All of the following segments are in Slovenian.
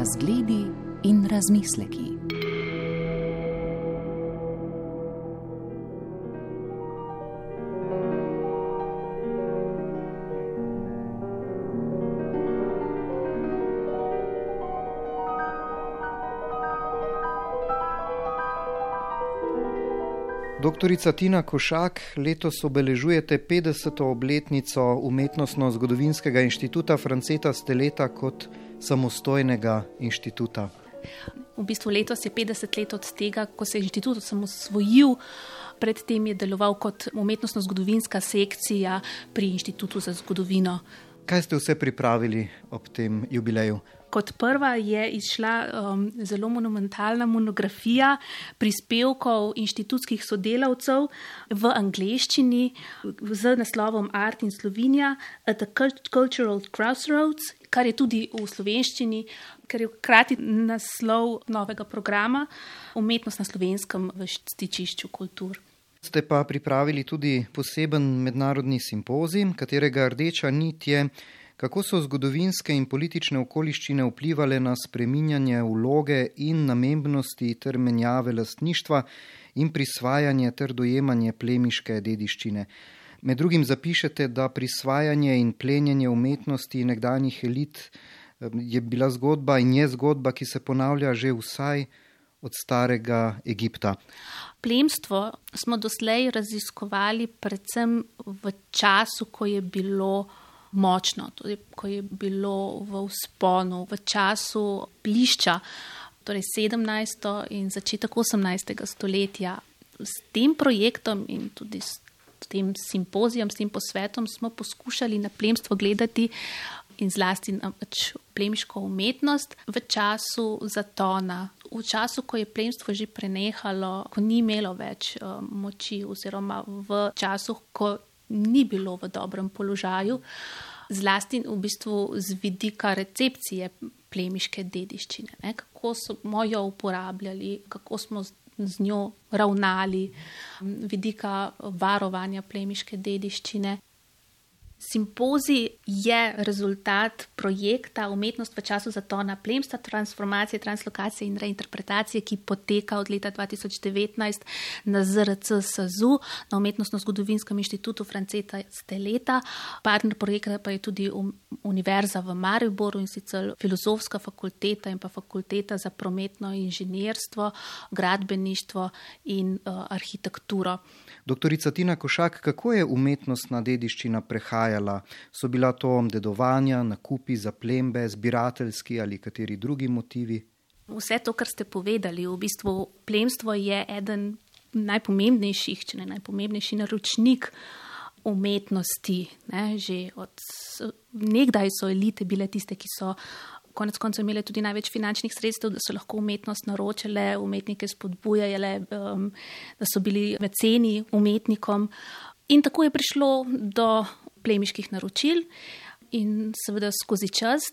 Razgledi in razmisleki. Doktorica Tina Košak, letos obeležujete 50. obletnico Umetnostno-zgodovinskega inštituta Franceta Steleta kot samostojnega inštituta. V bistvu letos je 50 let od tega, ko se je inštitut osamosvojil. Predtem je deloval kot umetnostno-zgodovinska sekcija pri Inštitutu za zgodovino. Kaj ste vse pripravili ob tem jubileju? Kot prva je izšla um, zelo monumentalna monografija prispevkov inštitutskih sodelavcev v angleščini z naslovom Art in Slovenija at the Cultural Crossroads, kar je tudi v slovenščini, ker je hkrati naslov novega programa Umetnost na slovenskem v stičišču kultur. Ste pa pripravili tudi poseben mednarodni simpozij, katerega rdeča nit je kako so zgodovinske in politične okoliščine vplivali na spreminjanje vloge in namembnosti ter menjave lastništva in prisvajanje ter dojemanje plemiške dediščine. Med drugim zapišete, da prisvajanje in plenjenje umetnosti nekdanjih elit je bila zgodba in je zgodba, ki se ponavlja že vsaj od starega Egipta. Plemstvo smo doslej raziskovali predvsem v času, ko je bilo močno, tudi ko je bilo v usponu, v času blišča, torej 17. in začetek 18. stoletja. S tem projektom in tudi s tem simpozijem, s tem posvetom smo poskušali na plemstvo gledati in zlasti pač plemiško umetnost v času zatona. V času, ko je plemstvo že prenehalo, ko ni imelo več uh, moči, oziroma v času, ko ni bilo v dobrem položaju, zlasti v bistvu z vidika recepcije plemiške dediščine, ne? kako smo jo uporabljali, kako smo z njo ravnali, vidika varovanja plemiške dediščine. Simpozij je rezultat projekta Umetnost v času zatona plemstva, transformacije, translokacije in reinterpretacije, ki poteka od leta 2019 na ZRC SAZU, na Umetnostno-zgodovinskem inštitutu Franceta Steleta. Partner projekta pa je tudi Univerza v Mariboru in sicer Filozofska fakulteta in pa Fakulteta za prometno inženirstvo, gradbeništvo in uh, arhitekturo. Doktorica Tina Košak, kako je umetnostna dediščina prehajala? So bila to dedovanja, nakupi, zaplembe, zbirateljski ali kateri drugi motivi? Vse to, kar ste povedali, v bistvu plemstvo je eden najpomembnejših, če ne najpomembnejši naročnik umetnosti. Ne? Že od nekdaj so elite bile tiste, ki so konec koncev imele tudi največ finančnih sredstev, da so lahko umetnost naročile, umetnike spodbujale, um, da so bili meceni umetnikom. In tako je prišlo do plemiških naročil. In seveda skozi čas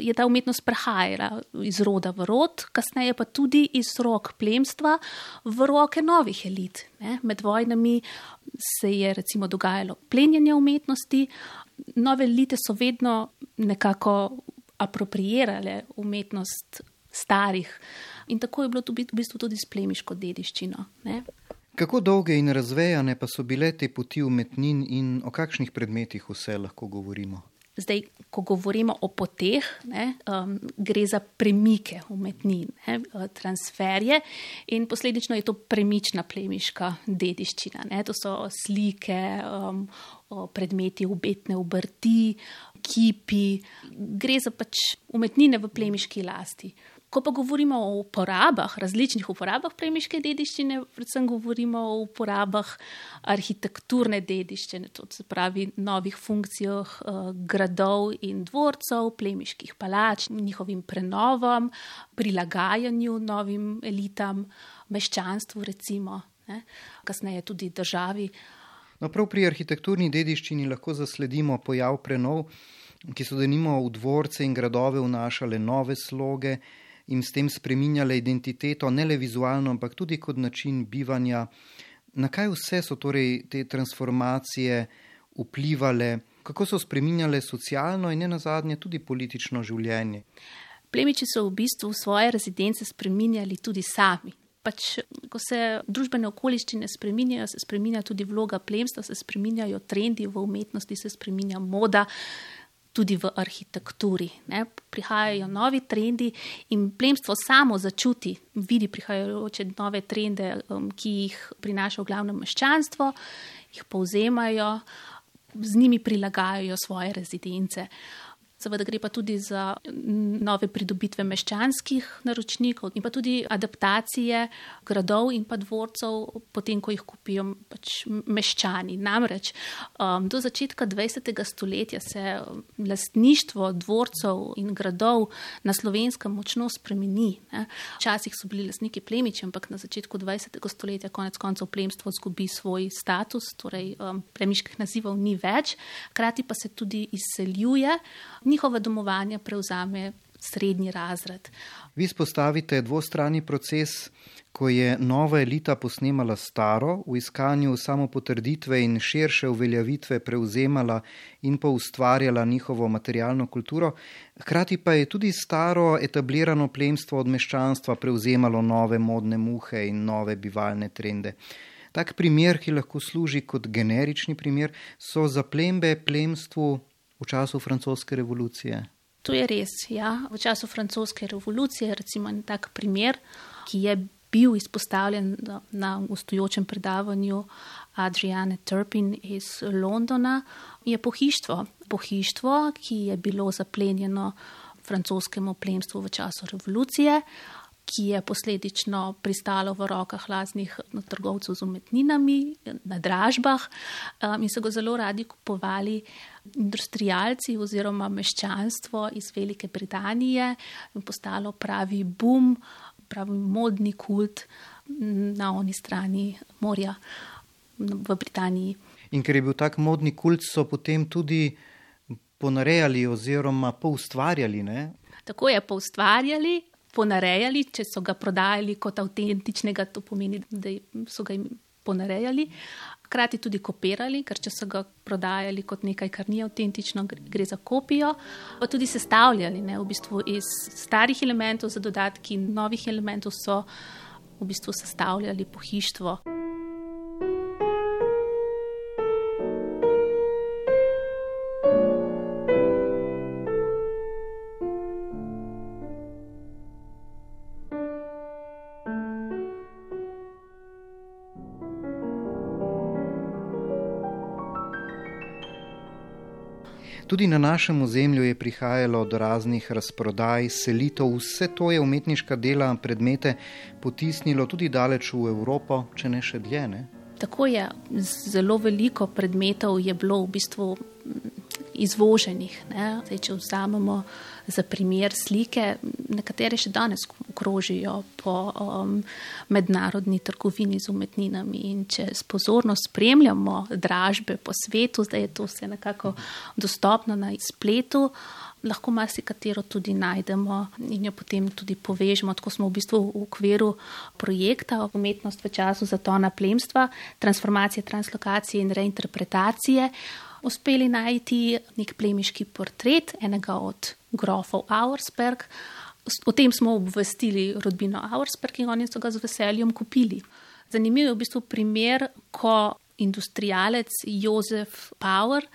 je ta umetnost prehajala iz roda v rod, kasneje pa tudi iz rok plemstva v roke novih elit. Ne. Med vojnami se je recimo dogajalo plenjenje umetnosti, nove elite so vedno nekako apropriirale umetnost starih. In tako je bilo tudi, v bistvu tudi s plemiško dediščino. Ne? Kako dolge in razvejane pa so bile te poti umetnin in o kakšnih predmetih vse lahko govorimo? Zdaj, ko govorimo o poteh, ne, um, gre za premike umetnin, ne, transferje in posledično je to premična plemiška dediščina. Ne. To so slike, um, predmeti umetne obrti, kipi, gre za pač umetnine v plemiški lasti. Ko pa govorimo o uporabah, različnih uporabah plemiške dediščine, predvsem govorimo o uporabah arhitekturne dediščine, to se pravi novih funkcijah eh, gradov in dvorcev, plemiških palač, njihovim prenovom, prilagajanju novim elitam, meščanstvu, recimo, ne, kasneje tudi državi. No, prav pri arhitekturni dediščini lahko zasledimo pojav prenov, ki so denimo v dvorce in gradove vnašale nove sloge in s tem spreminjale identiteto, ne le vizualno, ampak tudi kot način bivanja. Na kaj vse so torej te transformacije vplivali, kako so spreminjale socialno in ne nazadnje tudi politično življenje? Plemiči so v bistvu svoje rezidence spreminjali tudi sami. Pač, ko se družbene okoliščine spreminjajo, se spreminja tudi vloga plemstva, se spreminjajo trendi v umetnosti, se spreminja moda, tudi v arhitekturi. Ne. Prihajajo novi trendi in plemstvo samo začuti, vidi prihajajoče nove trende, um, ki jih prinaša v glavnem meščanstvo, jih povzemajo, z njimi prilagajajo svoje rezidence. Seveda gre pa tudi za nove pridobitve meščanskih naročnikov in pa tudi adaptacije gradov in pa dvorcev, potem ko jih kupijo pač meščani. Namreč um, do začetka 20. stoletja se um, lastništvo dvorcev in gradov na slovenskem močno spremeni. Ne. Včasih so bili lastniki plemiči, ampak na začetku 20. stoletja konec koncev plemstvo zgubi svoj status, torej um, plemiških nazivov ni več, hkrati pa se tudi izseljuje njihova domovanja prevzame srednji razred. Vi spostavite dvostranni proces, ko je nova elita posnemala staro, v iskanju samopotrditve in širše uveljavitve prevzemala in pa ustvarjala njihovo materialno kulturo, hkrati pa je tudi staro etablirano plemstvo od meščanstva prevzemalo nove modne muhe in nove bivalne trende. Tak primer, ki lahko služi kot generični primer, so zaplembe plemstvu v času francoske revolucije. To je res. Ja. V času francoske revolucije, recimo, en tak primer, ki je bil izpostavljen na gostujočem predavanju Adriane Turpin iz Londona, je pohištvo. Pohištvo, ki je bilo zaplenjeno francoskemu plemstvu v času revolucije ki je posledično pristalo v rokah laznih trgovcev z umetninami na dražbah um, in so ga zelo radi kupovali industrijalci oziroma meščanstvo iz Velike Britanije in postalo pravi boom, pravi modni kult na oni strani morja v Britaniji. In ker je bil tak modni kult, so potem tudi ponarejali oziroma poustvarjali. Ne? Tako je poustvarjali, ponarejali, če so ga prodajali kot avtentičnega, to pomeni, da so ga ponarejali. Hkrati tudi kopirali, ker če so ga prodajali kot nekaj, kar ni avtentično, gre za kopijo, pa tudi sestavljali ne, v bistvu iz starih elementov za dodatki novih elementov so v bistvu sestavljali pohištvo. Tudi na našem ozemlju je prihajalo do raznih razprodaj, selitev, vse to je umetniška dela, predmete potisnilo tudi daleč v Evropo, če ne še dlje. Ne? Tako je, zelo veliko predmetov je bilo v bistvu izvoženih. Zdaj, če vzamemo za primer slike, nekatere še danes krožijo po um, mednarodni trgovini z umetninami. In če pozorno spremljamo dražbe po svetu, zdaj je to vse nekako dostopno na spletu. Lahko marsikatero tudi najdemo in jo potem tudi povežemo. Tako smo v bistvu v okviru projekta Umetnost v času zatona plemstva, transformacije, translokacije in reinterpretacije uspeli najti nek plemiški portret enega od grofov Auersberg. O tem smo obvestili rodbino Auersberg in oni so ga z veseljem kupili. Zanimiv je v bistvu primer, ko industrijalec Jozef Power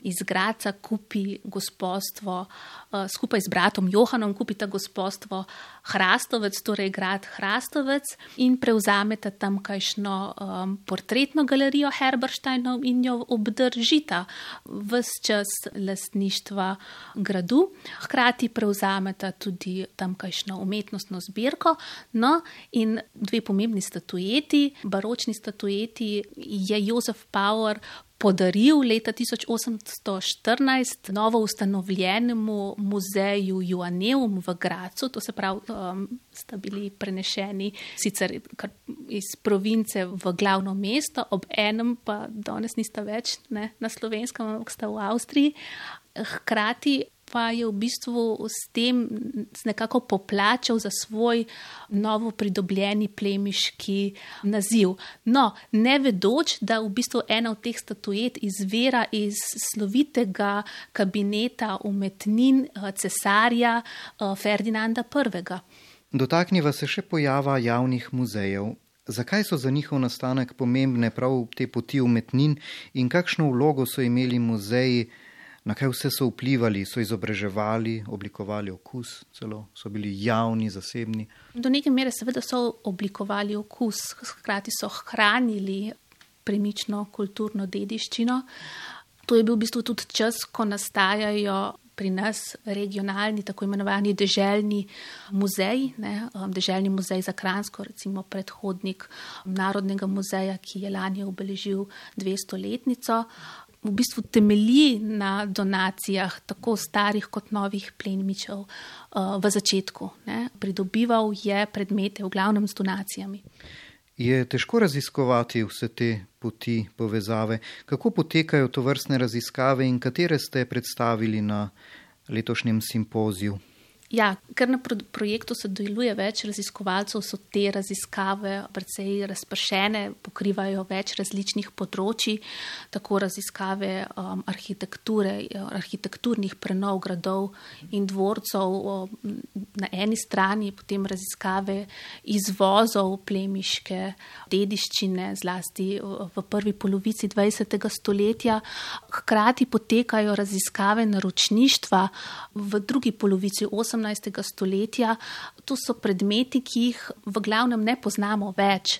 iz Graca kupi gospodstvo, uh, skupaj z bratom Johanom kupita gospodstvo Hrastovec, torej grad Hrastovec, in prevzameta tamkajšno um, portretno galerijo Herbersteinov in jo obdržita vse čas lastništva gradu. Hkrati prevzameta tudi tamkajšno umetnostno zbirko. No, in dve pomembni statujeti, baročni statujeti, je Jozef Power podaril leta 1814 novo ustanovljenemu muzeju Joanneum v Gracu, to se pravi, um, sta bili prenešeni sicer iz province v glavno mesto, ob enem pa danes nista več ne, na slovenskem, ampak sta v Avstriji. Hkrati pa je v bistvu s tem nekako poplačal za svoj novo pridobljeni plemiški naziv. No, ne vedoč, da v bistvu ena od teh statuet izvira iz slovitega kabineta umetnin eh, cesarja eh, Ferdinanda I. Dotakniva se še pojava javnih muzejev. Zakaj so za njihov nastanek pomembne prav te poti umetnin in kakšno vlogo so imeli muzeji? Na kaj vse so vplivali, so izobraževali, oblikovali okus, celo so bili javni, zasebni. Do neke mere, seveda, so oblikovali okus, hkrati so hranili premično kulturno dediščino. To je bil v bistvu tudi čas, ko nastajajo pri nas regionalni, tako imenovani deželjni muzeji, ne, um, deželjni muzej za Kransko, recimo predhodnik Narodnega muzeja, ki je lani obeležil 200-letnico v bistvu temelji na donacijah tako starih kot novih plenmičev uh, v začetku. Ne. Pridobival je predmete v glavnem z donacijami. Je težko raziskovati vse te poti povezave. Kako potekajo to vrstne raziskave in katere ste predstavili na letošnjem simpoziju? Ja, ker na projektu sodeluje več raziskovalcev, so te raziskave precej razpršene, pokrivajo več različnih področji, tako raziskave um, arhitekture, arhitekturnih prenov gradov in dvorcev um, na eni strani, potem raziskave izvozov plemiške dediščine, zlasti v prvi polovici 20. stoletja. Hkrati potekajo raziskave naročništva v drugi polovici 18. 18. stoletja. To so predmeti, ki jih v glavnem ne poznamo več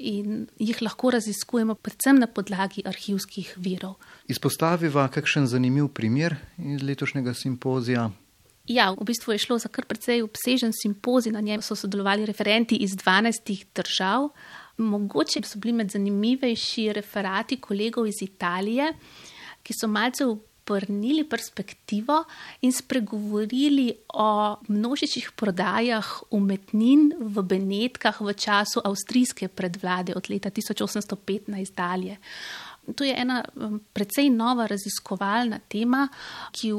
in jih lahko raziskujemo predvsem na podlagi arhivskih virov. Izpostaviva kakšen zanimiv primer iz letošnjega simpozija. Ja, v bistvu je šlo za kar precej obsežen simpozij, na njem so sodelovali referenti iz 12 držav. Mogoče so bili med zanimivejši referati kolegov iz Italije, ki so malce obrnili perspektivo in spregovorili o množičnih prodajah umetnin v Benetkah v času avstrijske predvlade od leta 1815 dalje. To je ena um, precej nova raziskovalna tema, ki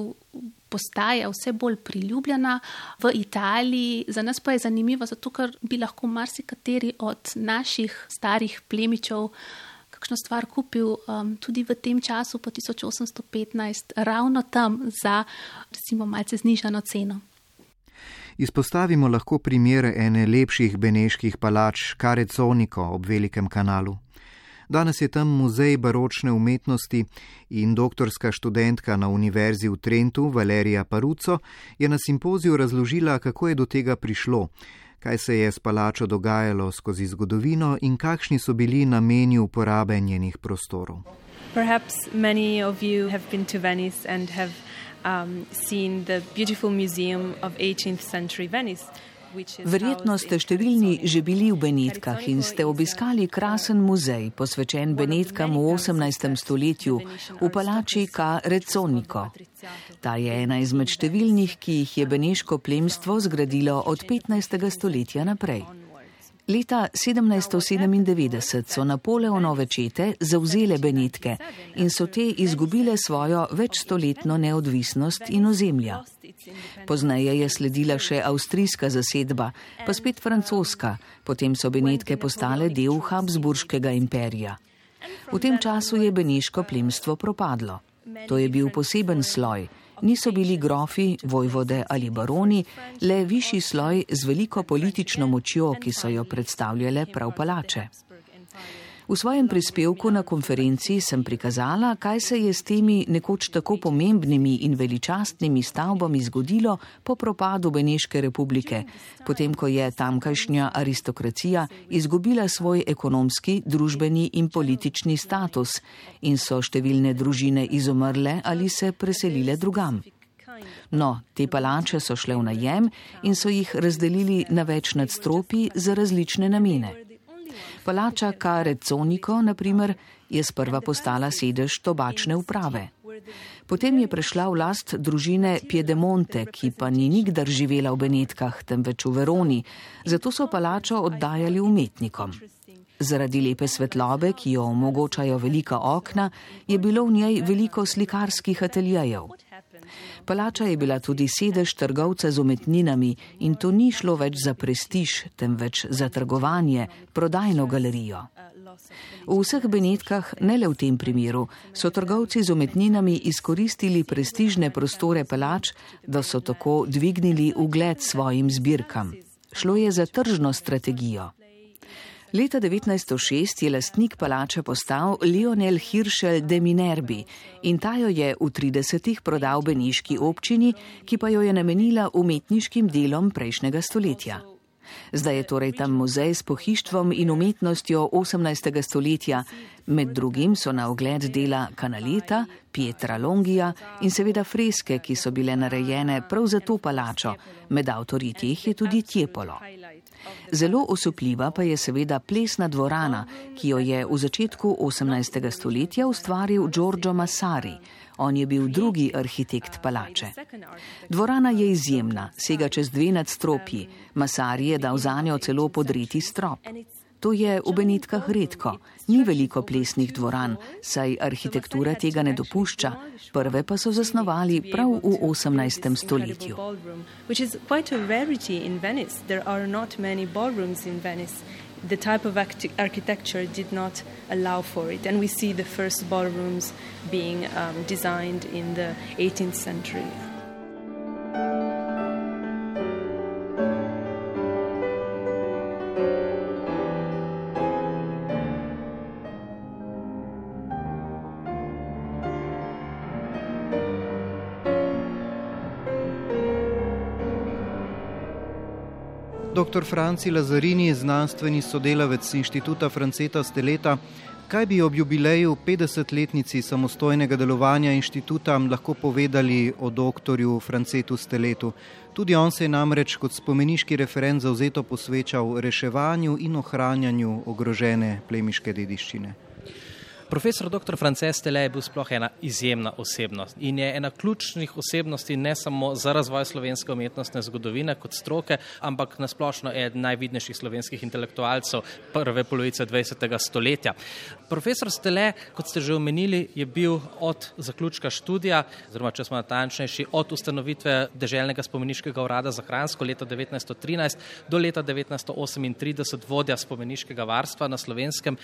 postaja vse bolj priljubljena v Italiji. Za nas pa je zanimiva zato, ker bi lahko marsikateri od naših starih plemičev kakšno stvar kupil um, tudi v tem času, po 1815, ravno tam za, recimo, malce znižano ceno. Izpostavimo lahko primere ene lepših beneških palač, Kareconiko ob Velikem kanalu. Danes je tam muzej baročne umetnosti in doktorska študentka na Univerzi v Trentu, Valerija Paruco, je na simpoziju razložila, kako je do tega prišlo kaj se je s palačo dogajalo skozi zgodovino in kakšni so bili nameni uporabe njenih prostorov. Perhaps many of you have been to Venice and have um, seen the beautiful museum of 18th century Venice. Verjetno ste številni že bili v Benetkah in ste obiskali krasen muzej, posvečen Benetkam v 18. stoletju v palači Ka Reconico. Ta je ena izmed številnih, ki jih je beneško plemstvo zgradilo od 15. stoletja naprej. Leta 1797 so Napoleonove čete zauzele Benetke in so te izgubile svojo večstoletno neodvisnost in ozemlja. Poznaje je sledila še avstrijska zasedba, pa spet francoska, potem so Benetke postale del Habsburškega imperija. V tem času je beneško plemstvo propadlo. To je bil poseben sloj niso bili grofi, vojvode ali baroni, le višji sloj z veliko politično močjo, ki so jo predstavljale prav palače. V svojem prispevku na konferenci sem prikazala, kaj se je s temi nekoč tako pomembnimi in veličastnimi stavbami zgodilo po propadu Beneške republike, potem ko je tamkajšnja aristokracija izgubila svoj ekonomski, družbeni in politični status in so številne družine izumrle ali se preselile drugam. No, te palače so šle v najem in so jih razdelili na več nadstropi za različne namene. Palača Kareconiko, na primer, je sprva postala sedež tobačne uprave. Potem je prešla v last družine Piedemonte, ki pa ni nikdar živela v Benetkah, temveč v Veroni, zato so palačo oddajali umetnikom. Zaradi lepe svetlobe, ki jo omogočajo velika okna, je bilo v njej veliko slikarskih ateljejev. Palača je bila tudi sedež trgovca z umetninami in to ni šlo več za prestiž, temveč za trgovanje, prodajno galerijo. V vseh Benetkah, ne le v tem primeru, so trgovci z umetninami izkoristili prestižne prostore palač, da so tako dvignili ugled svojim zbirkam. Šlo je za tržno strategijo. Leta 1906 je lastnik palače postal Lionel Hirschel de Minerbi in ta jo je v 30-ih prodal Beniški občini, ki pa jo je namenila umetniškim delom prejšnjega stoletja. Zdaj je torej tam muzej s pohištvom in umetnostjo 18. stoletja. Med drugim so na ogled dela Kanaleta, Pietra Longija in seveda freske, ki so bile narejene prav za to palačo. Med avtorji teh je tudi Tjepolo. Zelo osupljiva pa je seveda plesna dvorana, ki jo je v začetku 18. stoletja ustvaril Giorgio Massari. On je bil drugi arhitekt palače. Dvorana je izjemna, sega čez dve nadstropji. Masari je dal za njo celo podreti strop. To je v Benitkah redko. Ni veliko plesnih dvoran, saj arhitektura tega ne dopušča. Prve pa so zasnovali prav v 18. stoletju. the type of architecture did not allow for it. And we see the first ballrooms being um, designed in the 18th century. Dr. Franci Lazarini, znanstveni sodelavec inštituta Franceta Steleta, kaj bi ob jubileju 50-letnici samostojnega delovanja inštituta lahko povedali o dr. Francetu Steletu? Tudi on se je namreč kot spomeniški referent zauzeto posvečal reševanju in ohranjanju ogrožene plemiške dediščine. Profesor dr. Frances Tele je bil sploh ena izjemna osebnost in je ena ključnih osebnosti ne samo za razvoj slovenske umetnostne zgodovine kot stroke, ampak nasplošno eden najvidnejših slovenskih intelektualcev prve polovice 20. stoletja. Profesor Stele, kot ste že omenili, je bil od zaključka študija, oziroma če smo natančnejši, od ustanovitve Deželnega spomeniškega urada za Hransko leta 1913 do leta 1938 vodja spomeniškega varstva na slovenskem,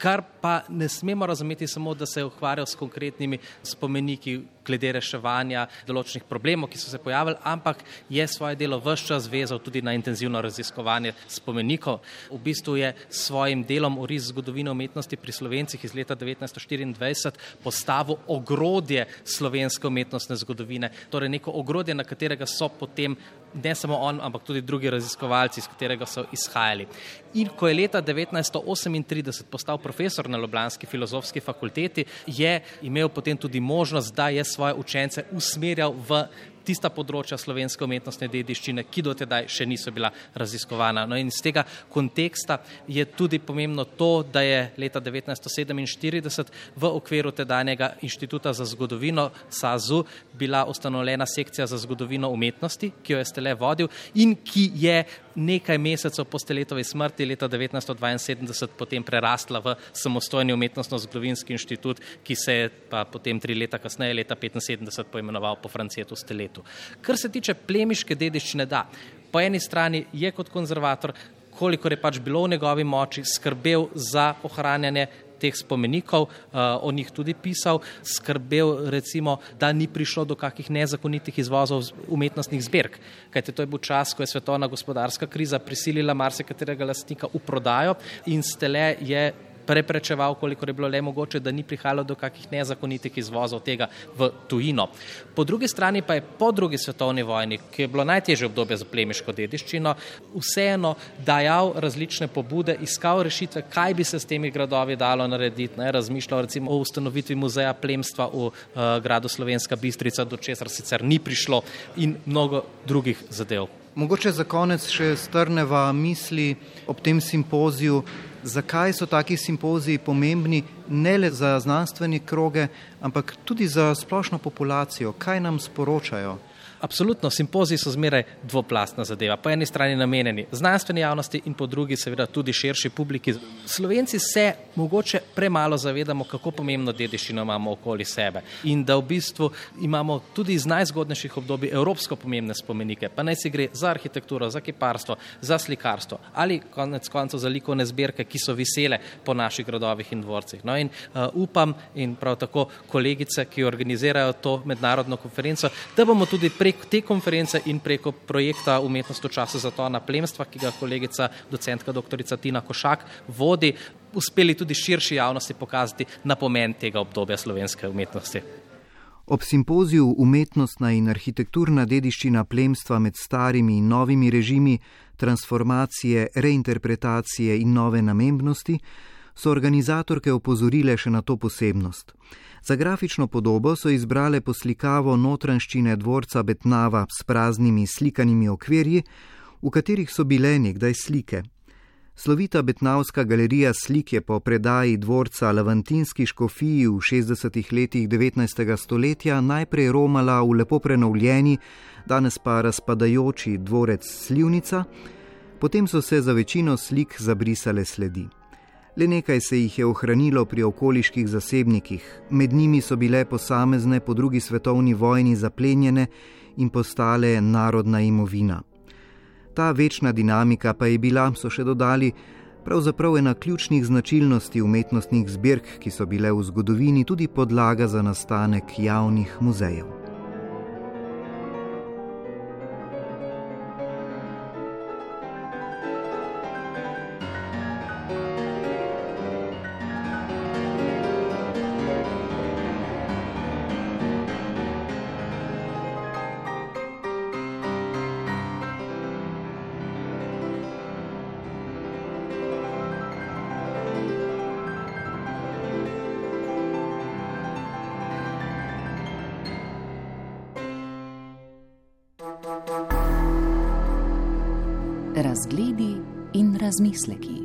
kar pa ne sme smemo razumeti samo, da se je ukvarjal s konkretnimi spomeniki glede reševanja določenih problemov, ki so se pojavili, ampak je svoje delo vse čas vezal tudi na intenzivno raziskovanje spomenikov. V bistvu je s svojim delom o ris zgodovine umetnosti pri slovencih iz leta 1924 postavil ogrodje slovenske umetnostne zgodovine, torej neko ogrodje, na katerega so potem ne samo on, ampak tudi drugi raziskovalci, iz katerega so izhajali. In ko je leta 1938 postal profesor na Ljubljanski filozofski fakulteti, je imel potem tudi možnost, da je svoje učence usmerjal v tista področja slovenske umetnostne dediščine, ki do tedaj še niso bila raziskovana. No in iz tega konteksta je tudi pomembno to, da je leta 1947 v okviru tedajnega inštituta za zgodovino SAZU bila ustanovljena sekcija za zgodovino umetnosti, ki jo je Stele vodil in ki je nekaj mesecev po Steletovi smrti leta 1972 potem prerastla v samostojni umetnostno-zgodovinski inštitut, ki se je pa potem tri leta kasneje, leta 1975, poimenoval po Francetu Steletu. Kar se tiče plemiške dediščine, da, po eni strani je kot konzervator, kolikor je pač bilo v njegovi moči, skrbel za ohranjanje teh spomenikov, uh, o njih tudi pisal, skrbel recimo, da ni prišlo do kakih nezakonitih izvozov umetnostnih zbirk. Kajte to je bil čas, ko je svetovna gospodarska kriza prisilila marsikaterega lastnika v prodajo in stele je preprečeval, koliko je bilo le mogoče, da ni prihajalo do kakih nezakonitih izvozov tega v tujino. Po drugi strani pa je po drugi svetovni vojni, ki je bilo najtežje obdobje za plemiško dediščino, vseeno dajal različne pobude, iskal rešitve, kaj bi se s temi gradovi dalo narediti. Ne, razmišljal recimo o ustanovitvi muzeja plemstva v uh, gradu Slovenska Bistrica, do česar sicer ni prišlo in mnogo drugih zadev. Mogoče za konec še strneva misli ob tem simpoziju, zakaj so taki simpoziji pomembni ne le za znanstvene kroge, ampak tudi za splošno populacijo, kaj nam sporočajo. Absolutno, simpoziji so zmeraj dvoplastna zadeva. Po eni strani namenjeni znanstveni javnosti in po drugi seveda tudi širši publiki. Slovenci se mogoče premalo zavedamo, kako pomembno dediščino imamo okoli sebe in da v bistvu imamo tudi iz najzgodnejših obdobij evropsko pomembne spomenike, pa naj si gre za arhitekturo, za kiparstvo, za slikarstvo ali konec koncev za likovne zbirke, ki so visele po naših gradovih in dvorcih. No in uh, upam in prav tako kolegice, ki organizirajo to mednarodno konferenco, da bomo tudi prek te konference in preko projekta Umetnost v času zatona plemstva, ki ga kolegica docentka dr. Tina Košak vodi, uspeli tudi širši javnosti pokazati na pomen tega obdobja slovenske umetnosti. Ob simpoziju Umetnostna in arhitekturna dediščina plemstva med starimi in novimi režimi, transformacije, reinterpretacije in nove namembnosti, so organizatorke opozorile še na to posebnost. Za grafično podobo so izbrale poslikavo notranščine dvorca Betnava s praznimi slikanimi okvirji, v katerih so bile nekdaj slike. Slovita Betnavska galerija slik je po predaji dvorca Lavantinski škofiji v 60. letih 19. stoletja najprej romala v lepo prenovljeni, danes pa razpadajoči dvorec Slivnica, potem so se za večino slik zabrisale sledi. Le nekaj se jih je ohranilo pri okoliških zasebnikih, med njimi so bile posamezne po drugi svetovni vojni zaplenjene in postale narodna imovina. Ta večna dinamika pa je bila, so še dodali, pravzaprav ena ključnih značilnosti umetnostnih zbirk, ki so bile v zgodovini tudi podlaga za nastanek javnih muzejev. Razgledi in razmisleki.